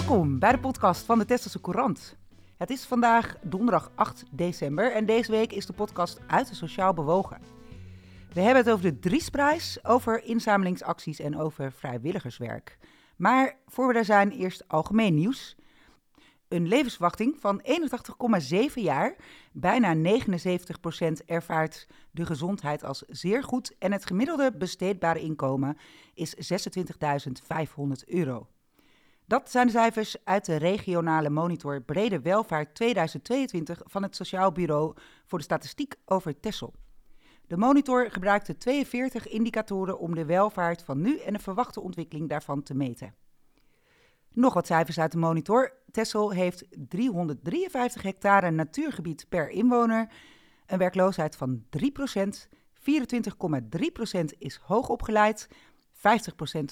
Welkom bij de podcast van de Tesselse Courant. Het is vandaag donderdag 8 december en deze week is de podcast uit de Sociaal Bewogen. We hebben het over de Driesprijs, over inzamelingsacties en over vrijwilligerswerk. Maar voor we daar zijn, eerst algemeen nieuws. Een levensverwachting van 81,7 jaar, bijna 79% ervaart de gezondheid als zeer goed en het gemiddelde besteedbare inkomen is 26.500 euro. Dat zijn de cijfers uit de regionale monitor Brede Welvaart 2022 van het Sociaal Bureau voor de Statistiek over Texel. De monitor gebruikte 42 indicatoren om de welvaart van nu en de verwachte ontwikkeling daarvan te meten. Nog wat cijfers uit de monitor. Texel heeft 353 hectare natuurgebied per inwoner, een werkloosheid van 3%, 24,3% is hoogopgeleid, 50%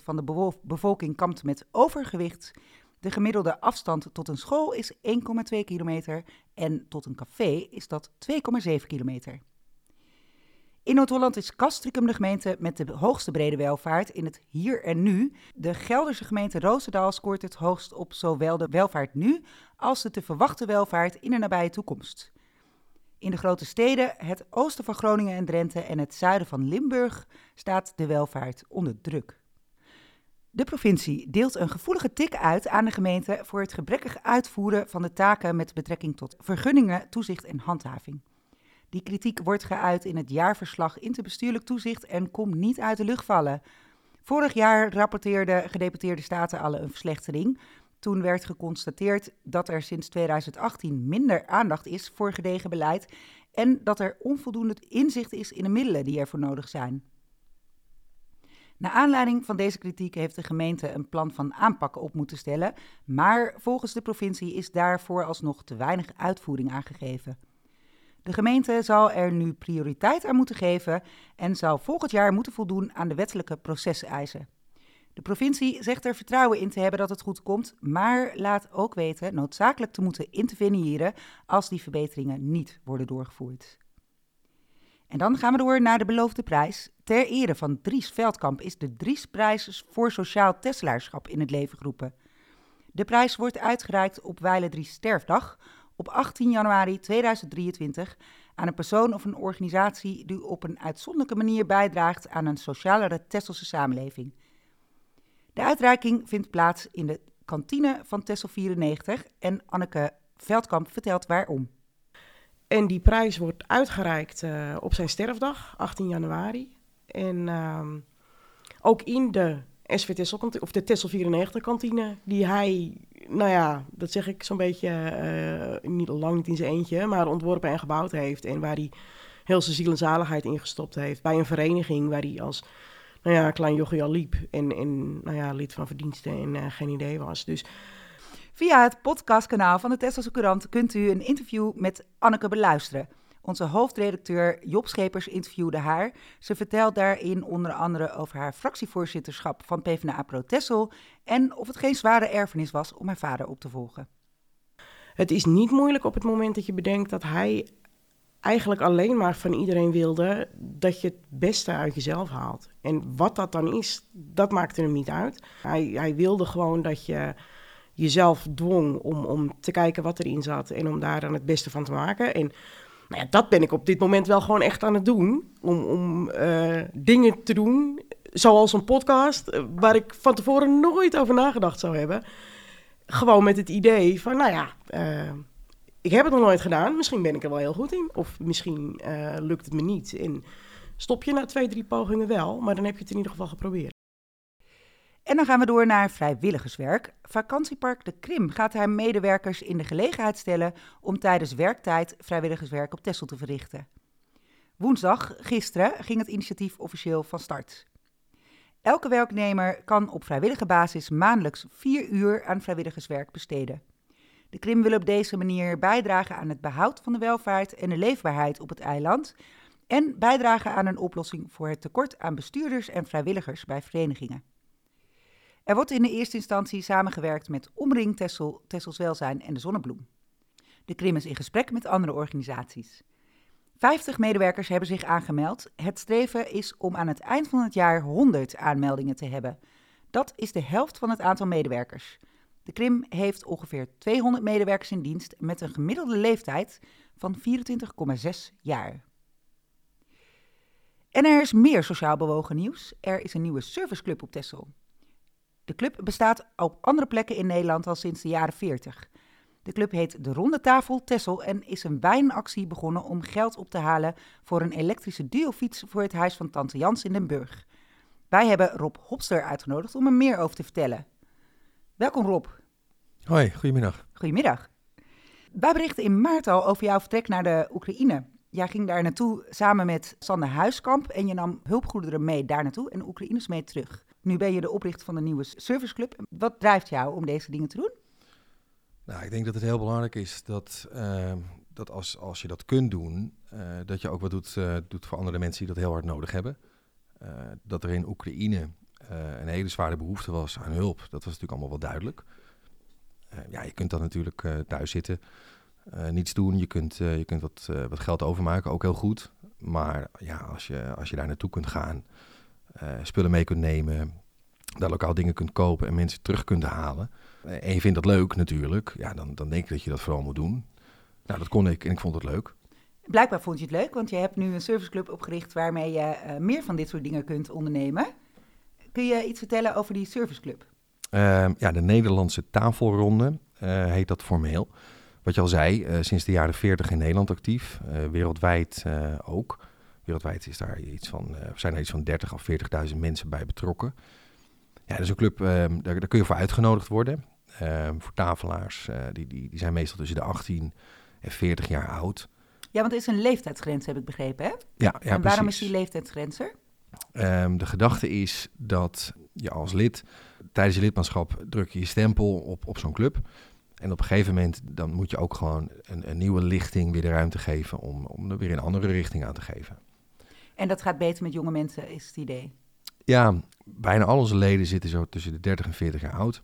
van de bevolking kampt met overgewicht. De gemiddelde afstand tot een school is 1,2 kilometer en tot een café is dat 2,7 kilometer. In Noord-Holland is Castricum de gemeente met de hoogste brede welvaart in het hier en nu. De Gelderse gemeente Roosendaal scoort het hoogst op zowel de welvaart nu als de te verwachte welvaart in de nabije toekomst. In de grote steden, het oosten van Groningen en Drenthe en het zuiden van Limburg staat de welvaart onder druk. De provincie deelt een gevoelige tik uit aan de gemeente voor het gebrekkig uitvoeren van de taken met betrekking tot vergunningen, toezicht en handhaving. Die kritiek wordt geuit in het jaarverslag interbestuurlijk toezicht en komt niet uit de lucht vallen. Vorig jaar rapporteerde gedeputeerde staten alle een verslechtering. Toen werd geconstateerd dat er sinds 2018 minder aandacht is voor gedegen beleid en dat er onvoldoende inzicht is in de middelen die ervoor nodig zijn. Naar aanleiding van deze kritiek heeft de gemeente een plan van aanpakken op moeten stellen, maar volgens de provincie is daarvoor alsnog te weinig uitvoering aangegeven. De gemeente zal er nu prioriteit aan moeten geven en zal volgend jaar moeten voldoen aan de wettelijke proceseisen. De provincie zegt er vertrouwen in te hebben dat het goed komt, maar laat ook weten noodzakelijk te moeten interveneren als die verbeteringen niet worden doorgevoerd. En dan gaan we door naar de beloofde prijs. Ter ere van Dries Veldkamp is de Driesprijs voor sociaal tesselaarschap in het leven geroepen. De prijs wordt uitgereikt op Weile Dries Sterfdag op 18 januari 2023 aan een persoon of een organisatie die op een uitzonderlijke manier bijdraagt aan een socialere Tesselse samenleving. De uitreiking vindt plaats in de kantine van Tessel 94 en Anneke Veldkamp vertelt waarom. En die prijs wordt uitgereikt uh, op zijn sterfdag, 18 januari. En uh, ook in de SV Tessel, of de Tessel 94 kantine, die hij, nou ja, dat zeg ik zo'n beetje, uh, niet lang niet in zijn eentje, maar ontworpen en gebouwd heeft. En waar hij heel zijn ziel en zaligheid ingestopt heeft. Bij een vereniging waar hij als nou ja, klein jochie liep. En, nou ja, lid van verdiensten en uh, geen idee was. Dus... Via het podcastkanaal van de Tesselse Courant kunt u een interview met Anneke beluisteren. Onze hoofdredacteur Job Schepers interviewde haar. Ze vertelt daarin onder andere over haar fractievoorzitterschap van PvdA Pro Tessel en of het geen zware erfenis was om haar vader op te volgen. Het is niet moeilijk op het moment dat je bedenkt dat hij eigenlijk alleen maar van iedereen wilde dat je het beste uit jezelf haalt. En wat dat dan is, dat maakte hem niet uit. Hij, hij wilde gewoon dat je jezelf dwong om, om te kijken wat erin zat en om daar dan het beste van te maken. En nou ja, dat ben ik op dit moment wel gewoon echt aan het doen. Om, om uh, dingen te doen, zoals een podcast, eh, waar ik van tevoren nooit over nagedacht zou hebben. Gewoon met het idee van, nou ja, uh, ik heb het nog nooit gedaan. Misschien ben ik er wel heel goed in. Of misschien uh, lukt het me niet. En stop je na twee, drie pogingen wel, maar dan heb je het in ieder geval geprobeerd. En dan gaan we door naar vrijwilligerswerk. Vakantiepark De Krim gaat haar medewerkers in de gelegenheid stellen om tijdens werktijd vrijwilligerswerk op Texel te verrichten. Woensdag, gisteren, ging het initiatief officieel van start. Elke werknemer kan op vrijwillige basis maandelijks vier uur aan vrijwilligerswerk besteden. De Krim wil op deze manier bijdragen aan het behoud van de welvaart en de leefbaarheid op het eiland en bijdragen aan een oplossing voor het tekort aan bestuurders en vrijwilligers bij verenigingen. Er wordt in de eerste instantie samengewerkt met Omring Tessel, Tessels Welzijn en de Zonnebloem. De Krim is in gesprek met andere organisaties. 50 medewerkers hebben zich aangemeld. Het streven is om aan het eind van het jaar 100 aanmeldingen te hebben. Dat is de helft van het aantal medewerkers. De Krim heeft ongeveer 200 medewerkers in dienst met een gemiddelde leeftijd van 24,6 jaar. En er is meer sociaal bewogen nieuws. Er is een nieuwe serviceclub op Texel. De club bestaat op andere plekken in Nederland al sinds de jaren 40. De club heet De Ronde Tafel Tessel en is een wijnactie begonnen om geld op te halen voor een elektrische duofiets voor het huis van Tante Jans in Den Burg. Wij hebben Rob Hopster uitgenodigd om er meer over te vertellen. Welkom Rob. Hoi, goedemiddag. Goedemiddag. Wij berichten in maart al over jouw vertrek naar de Oekraïne. Jij ging daar naartoe samen met Sander Huiskamp en je nam hulpgoederen mee daar naartoe en Oekraïners mee terug. Nu ben je de oprichter van de nieuwe serviceclub. Wat drijft jou om deze dingen te doen? Nou, ik denk dat het heel belangrijk is dat, uh, dat als, als je dat kunt doen, uh, dat je ook wat doet, uh, doet voor andere mensen die dat heel hard nodig hebben. dat er in Oekraïne een hele zware behoefte was aan hulp, dat was natuurlijk allemaal wel duidelijk. Ja, je kunt dan natuurlijk thuis zitten, niets doen, je kunt, je kunt wat, wat geld overmaken, ook heel goed. Maar ja, als je, als je daar naartoe kunt gaan, spullen mee kunt nemen, daar lokaal dingen kunt kopen en mensen terug kunt halen. En je vindt dat leuk natuurlijk, ja, dan, dan denk ik dat je dat vooral moet doen. Nou, dat kon ik en ik vond het leuk. Blijkbaar vond je het leuk, want je hebt nu een serviceclub opgericht waarmee je meer van dit soort dingen kunt ondernemen. Kun je iets vertellen over die serviceclub? Uh, ja, de Nederlandse tafelronde uh, heet dat formeel. Wat je al zei, uh, sinds de jaren 40 in Nederland actief, wereldwijd ook. Wereldwijd is daar iets van, zijn er iets van 30 of 40.000 mensen bij betrokken. Ja, dat is een club, ehm, daar, daar kun je voor uitgenodigd worden. Ehm, voor tafelaars, uh, die, die, die zijn meestal tussen de 18 en 40 jaar oud. Ja, want er is een leeftijdsgrens, heb ik begrepen, hè? Ja, ja En waarom is die leeftijdsgrens er? Um, de gedachte is dat je als lid, tijdens je lidmaatschap, druk je je stempel op, op zo'n club. En op een gegeven moment dan moet je ook gewoon een, een nieuwe lichting weer de ruimte geven om, om er weer een andere richting aan te geven. En dat gaat beter met jonge mensen, is het idee? Ja, bijna al onze leden zitten zo tussen de 30 en 40 jaar oud.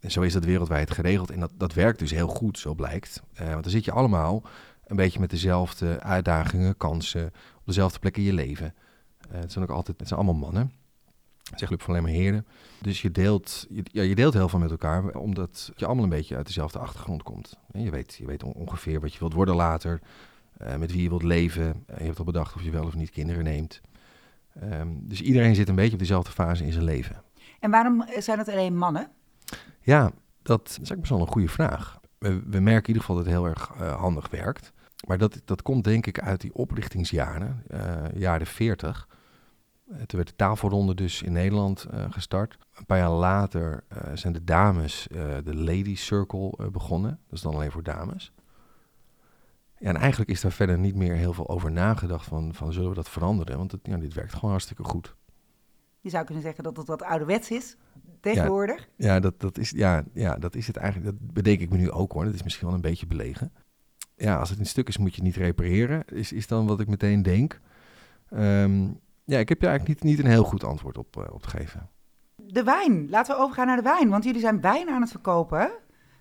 En zo is dat wereldwijd geregeld. En dat, dat werkt dus heel goed, zo blijkt. Uh, want dan zit je allemaal een beetje met dezelfde uitdagingen, kansen, op dezelfde plek in je leven. Uh, het zijn ook altijd, het zijn allemaal mannen. Het is club van alleen maar heren. Dus je deelt, je, ja, je deelt heel veel met elkaar, omdat je allemaal een beetje uit dezelfde achtergrond komt. En je weet, je weet ongeveer wat je wilt worden later, uh, met wie je wilt leven. je hebt al bedacht of je wel of niet kinderen neemt. Um, dus iedereen zit een beetje op dezelfde fase in zijn leven. En waarom zijn het alleen mannen? Ja, dat is eigenlijk best wel een goede vraag. We, we merken in ieder geval dat het heel erg uh, handig werkt. Maar dat, dat komt denk ik uit die oprichtingsjaren, uh, jaren 40. Uh, toen werd de tafelronde dus in Nederland gestart. Een paar jaar later zijn de dames de Ladies Circle begonnen. Dat is dan alleen voor dames. Ja, en eigenlijk is daar verder niet meer heel veel over nagedacht van, van zullen we dat veranderen? Want het, ja, dit werkt gewoon hartstikke goed. Je zou kunnen zeggen dat het wat ouderwets is tegenwoordig. Ja, ja, dat, dat is, ja, ja, dat is het eigenlijk. Dat bedenk ik me nu ook hoor. Dat is misschien wel een beetje belegen. Ja, als het in stuk is, moet je het niet repareren. Is, is dan wat ik meteen denk. Um, ja, ik heb je eigenlijk niet, niet een heel goed antwoord op, uh, op te geven. De wijn. Laten we overgaan naar de wijn. Want jullie zijn wijn aan het verkopen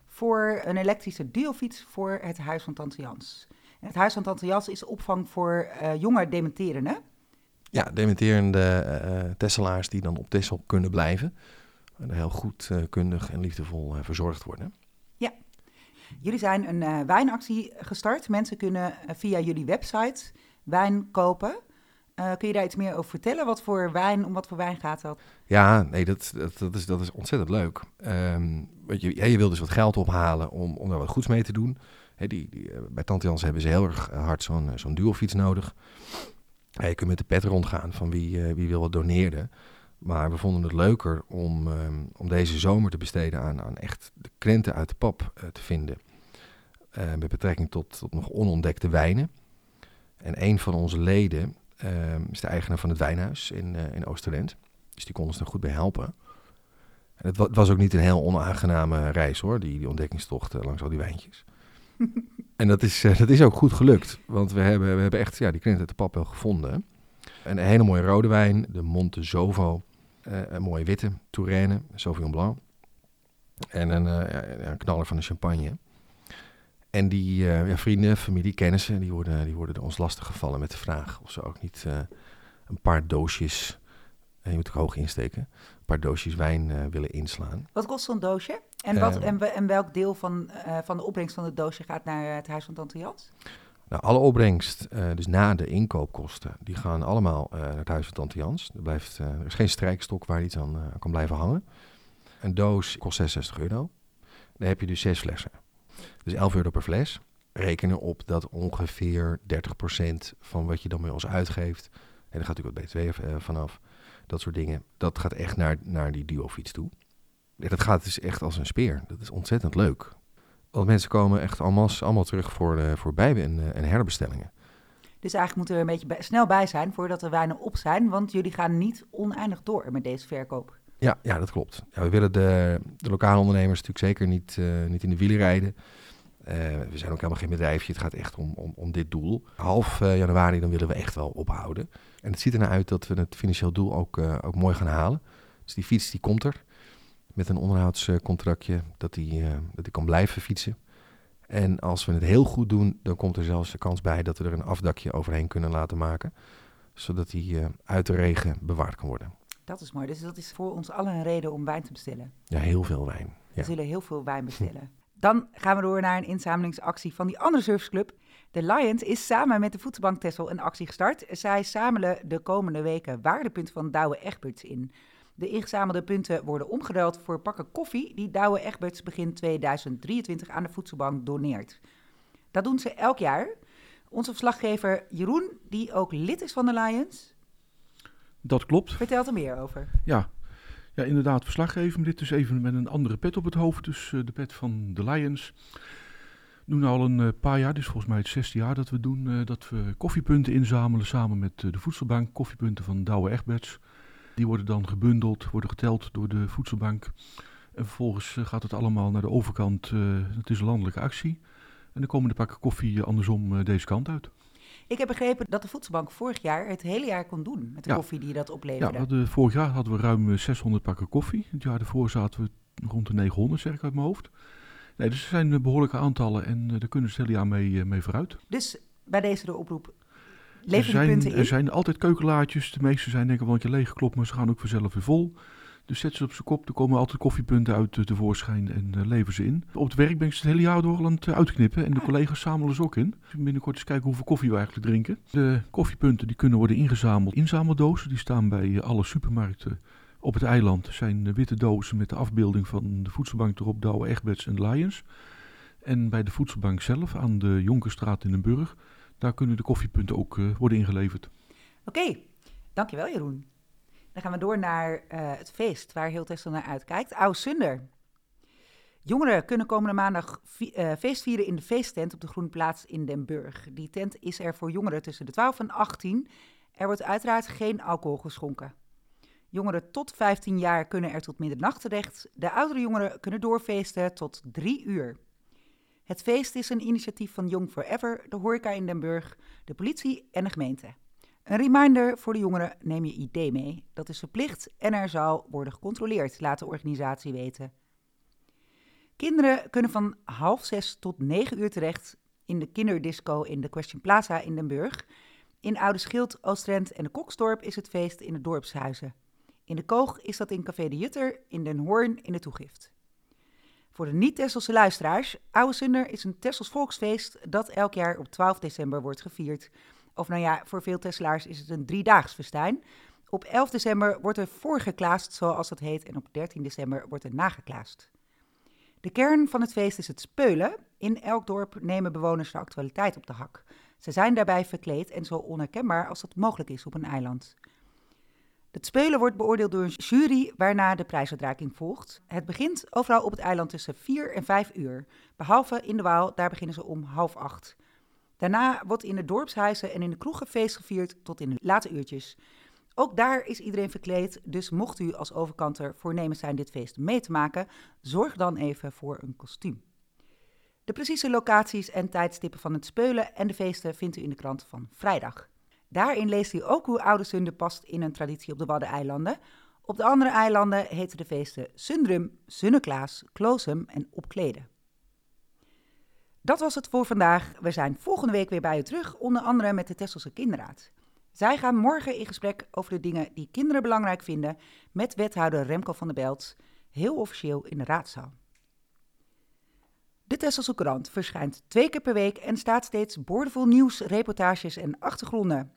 voor een elektrische duofiets voor het Huis van Tante Jans. En het Huis van Tante Jans is opvang voor uh, jonge dementerenden. Ja, dementerende uh, Tesselaars die dan op Tessel kunnen blijven. En heel goed kundig en liefdevol verzorgd worden. Jullie zijn een wijnactie gestart. Mensen kunnen via jullie website wijn kopen. Uh, kun je daar iets meer over vertellen? Wat voor wijn, om wat voor wijn gaat dat? Ja, nee, dat, dat, dat, is, dat is ontzettend leuk. Um, je, ja, je wil dus wat geld ophalen om, om daar wat goeds mee te doen. Die, die, bij Tante Jans hebben ze heel erg hard zo'n zo'n duofiets nodig. Je kunt met de pet rondgaan van wie, wie wil wat doneren. Maar we vonden het leuker om, um, om deze zomer te besteden aan, aan echt de krenten uit de pap te vinden. met betrekking tot, tot nog onontdekte wijnen. En een van onze leden, uh, is de eigenaar van het wijnhuis in, uh, in. Dus die kon ons daar goed bij helpen. En het, wa het was ook niet een heel onaangename reis hoor, die, die ontdekkingstocht langs al die wijntjes. en dat is, dat is ook goed gelukt, want we hebben, we hebben echt ja, die krent uit de pap wel gevonden. En een hele mooie rode wijn, de Monte Zovo. Een mooie witte, Touraine, Sauvignon Blanc. En een, ja, een knaller van de champagne. En die uh, ja, vrienden, familie, kennissen, die worden, die worden ons lastig gevallen met de vraag of ze ook niet uh, een paar doosjes En je moet ook hoog insteken. Een paar doosjes wijn eh, willen inslaan. Wat kost zo'n doosje? En, wat, Eh, en, we- en welk deel van, eh, van de opbrengst van het doosje gaat naar het huis van Tante Jans? Nou, alle opbrengst, eh, dus na de inkoopkosten, die gaan allemaal eh, naar het huis van Tante Jans. Er, blijft, eh, er is geen strijkstok waar iets aan kan blijven hangen. Een doos kost 66 euro. Dan heb je dus zes flessen. Dus 11 euro per fles. Reken erop dat ongeveer 30% van wat je dan bij ons uitgeeft, en daar gaat natuurlijk wat BTW vanaf, dat soort dingen, dat gaat echt naar, naar die duofiets toe. Dat gaat dus echt als een speer. Dat is ontzettend leuk. Want mensen komen echt allemaal, allemaal terug voor, eh, voor bij- en, eh, en herbestellingen. Dus eigenlijk moeten we er een beetje snel bij zijn voordat de wijnen op zijn. Want jullie gaan niet oneindig door met deze verkoop. Ja, ja dat klopt. Ja, we willen de, de lokale ondernemers natuurlijk zeker niet, eh, niet in de wielen rijden. We zijn ook helemaal geen bedrijfje. Het gaat echt om, om, om dit doel. Half januari dan willen we echt wel ophouden. En het ziet ernaar uit dat we het financieel doel ook, ook mooi gaan halen. Dus die fiets die komt er. Met een onderhoudscontractje dat die, eh, dat die kan blijven fietsen. En als we het heel goed doen, dan komt er zelfs de kans bij dat we er een afdakje overheen kunnen laten maken. Zodat die eh, uit de regen bewaard kan worden. Dat is mooi. Dus dat is voor ons allen een reden om wijn te bestellen. Ja, heel veel wijn. We Ja. zullen heel veel wijn bestellen. Dan gaan we door naar een inzamelingsactie van die andere surfclub. De Lions is samen met de Voedselbank Tessel een actie gestart. Zij zamelen de komende weken waardepunten van Douwe Egberts in. De ingezamelde punten worden omgeruild voor pakken koffie die Douwe Egberts begin 2023 aan de Voedselbank doneert. Dat doen ze elk jaar. Onze verslaggever Jeroen, die ook lid is van de Lions, Dat klopt. vertelt er meer over. Ja. ja, inderdaad, verslaggever. Dit is even met een andere pet op het hoofd. Dus eh, de pet van de Lions. We doen al een eh, paar jaar, dus volgens mij het zesde jaar dat we doen, eh, dat we koffiepunten inzamelen samen met de voedselbank. Koffiepunten van Douwe Egberts. Die worden dan gebundeld, worden geteld door de voedselbank. En vervolgens eh, gaat het allemaal naar de overkant. eh, het is een landelijke actie. En dan komen de pakken koffie eh, andersom deze kant uit. Ik heb begrepen dat de Voedselbank vorig jaar het hele jaar kon doen met de Ja. koffie die dat Ja, opleverde. hadden, vorig jaar hadden we ruim eh, 600 pakken koffie. Het jaar daarvoor zaten we rond de 900, zeg ik uit mijn hoofd. Nee, dus er zijn eh, behoorlijke aantallen en daar kunnen ze het hele jaar mee, mee vooruit. Dus bij deze de oproep, Er zijn, punten in. er zijn altijd keukelaartjes. De meeste zijn denk ik wel een keer leeggeklopt, maar ze gaan ook vanzelf weer vol. Dus zet ze op zijn kop, er komen altijd koffiepunten uit eh, tevoorschijn en eh, lever ze in. Op het werk ben ik ze het hele jaar door al aan het eh, uitknippen en de Ah. collega's zamelen ze ook in. Dus binnenkort eens kijken hoeveel koffie we eigenlijk drinken. De koffiepunten die kunnen worden ingezameld. Inzameldozen, die staan bij alle supermarkten op het eiland. Er zijn witte dozen met de afbeelding van de voedselbank erop, Douwe, Egberts en Lions. En bij de voedselbank zelf aan de Jonkerstraat in Den Burg, daar kunnen de koffiepunten ook eh, worden ingeleverd. Oké, dankjewel Jeroen. Dan gaan we door naar eh, het feest waar heel Texel naar uitkijkt. Oude Sunder. Jongeren kunnen komende maandag eh, feest vieren in de feesttent op de Groene Plaats in Den Burg. Die tent is er voor jongeren tussen de 12 en 18. Er wordt uiteraard geen alcohol geschonken. Jongeren tot 15 jaar kunnen er tot middernacht terecht. De oudere jongeren kunnen doorfeesten tot 3 uur. Het feest is een initiatief van Young Forever, de horeca in Den Burg, de politie en de gemeente. Een reminder voor de jongeren: neem je ID mee. Dat is verplicht en er zal worden gecontroleerd, laat de organisatie weten. Kinderen kunnen van half zes tot negen uur terecht in de kinderdisco in de Question Plaza in Den Burg. In Oude Schild, Oostrent en de Koksdorp is het feest in de dorpshuizen. In de Koog is dat in Café de Jutter, in Den Hoorn in de Toegift. Voor de niet-Tesselse luisteraars, Oude Sunder is een Tessels volksfeest dat elk jaar op 12 december wordt gevierd. Of nou ja, voor veel Tesselaars is het een driedaags festijn. Op 11 december wordt er voorgeklaasd, zoals dat heet, en op 13 december wordt er nageklaasd. De kern van het feest is het speulen. In elk dorp nemen bewoners de actualiteit op de hak. Ze zijn daarbij verkleed en zo onherkenbaar als dat mogelijk is op een eiland. Het speulen wordt beoordeeld door een jury, waarna de prijsuitreiking volgt. Het begint overal op het eiland tussen 4 en 5 uur. Behalve in de Waal, daar beginnen ze om half acht. Daarna wordt in de dorpshuizen en in de kroegen feest gevierd tot in de late uurtjes. Ook daar is iedereen verkleed, dus mocht u als overkanter voornemens zijn dit feest mee te maken, zorg dan even voor een kostuum. De precieze locaties en tijdstippen van het speulen en de feesten vindt u in de krant van vrijdag. Daarin leest u ook hoe Oude Sunde past in een traditie op de Waddeneilanden. Op de andere eilanden heten de feesten Sundrum, Sunneklaas, Kloosum en Opkleden. Dat was het voor vandaag. We zijn volgende week weer bij u terug, onder andere met de Tesselse Kinderraad. Zij gaan morgen in gesprek over de dingen die kinderen belangrijk vinden met wethouder Remco van der Belt, heel officieel in de raadzaal. De Tesselse Courant verschijnt twee keer per week en staat steeds boordevol nieuws, reportages en achtergronden.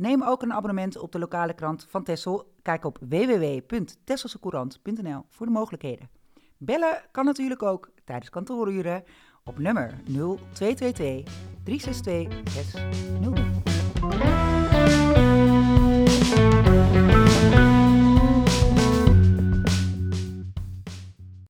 Neem ook een abonnement op de lokale krant van Tessel. Kijk op www.tesselsecourant.nl voor de mogelijkheden. Bellen kan natuurlijk ook tijdens kantooruren op nummer 0222 362 600.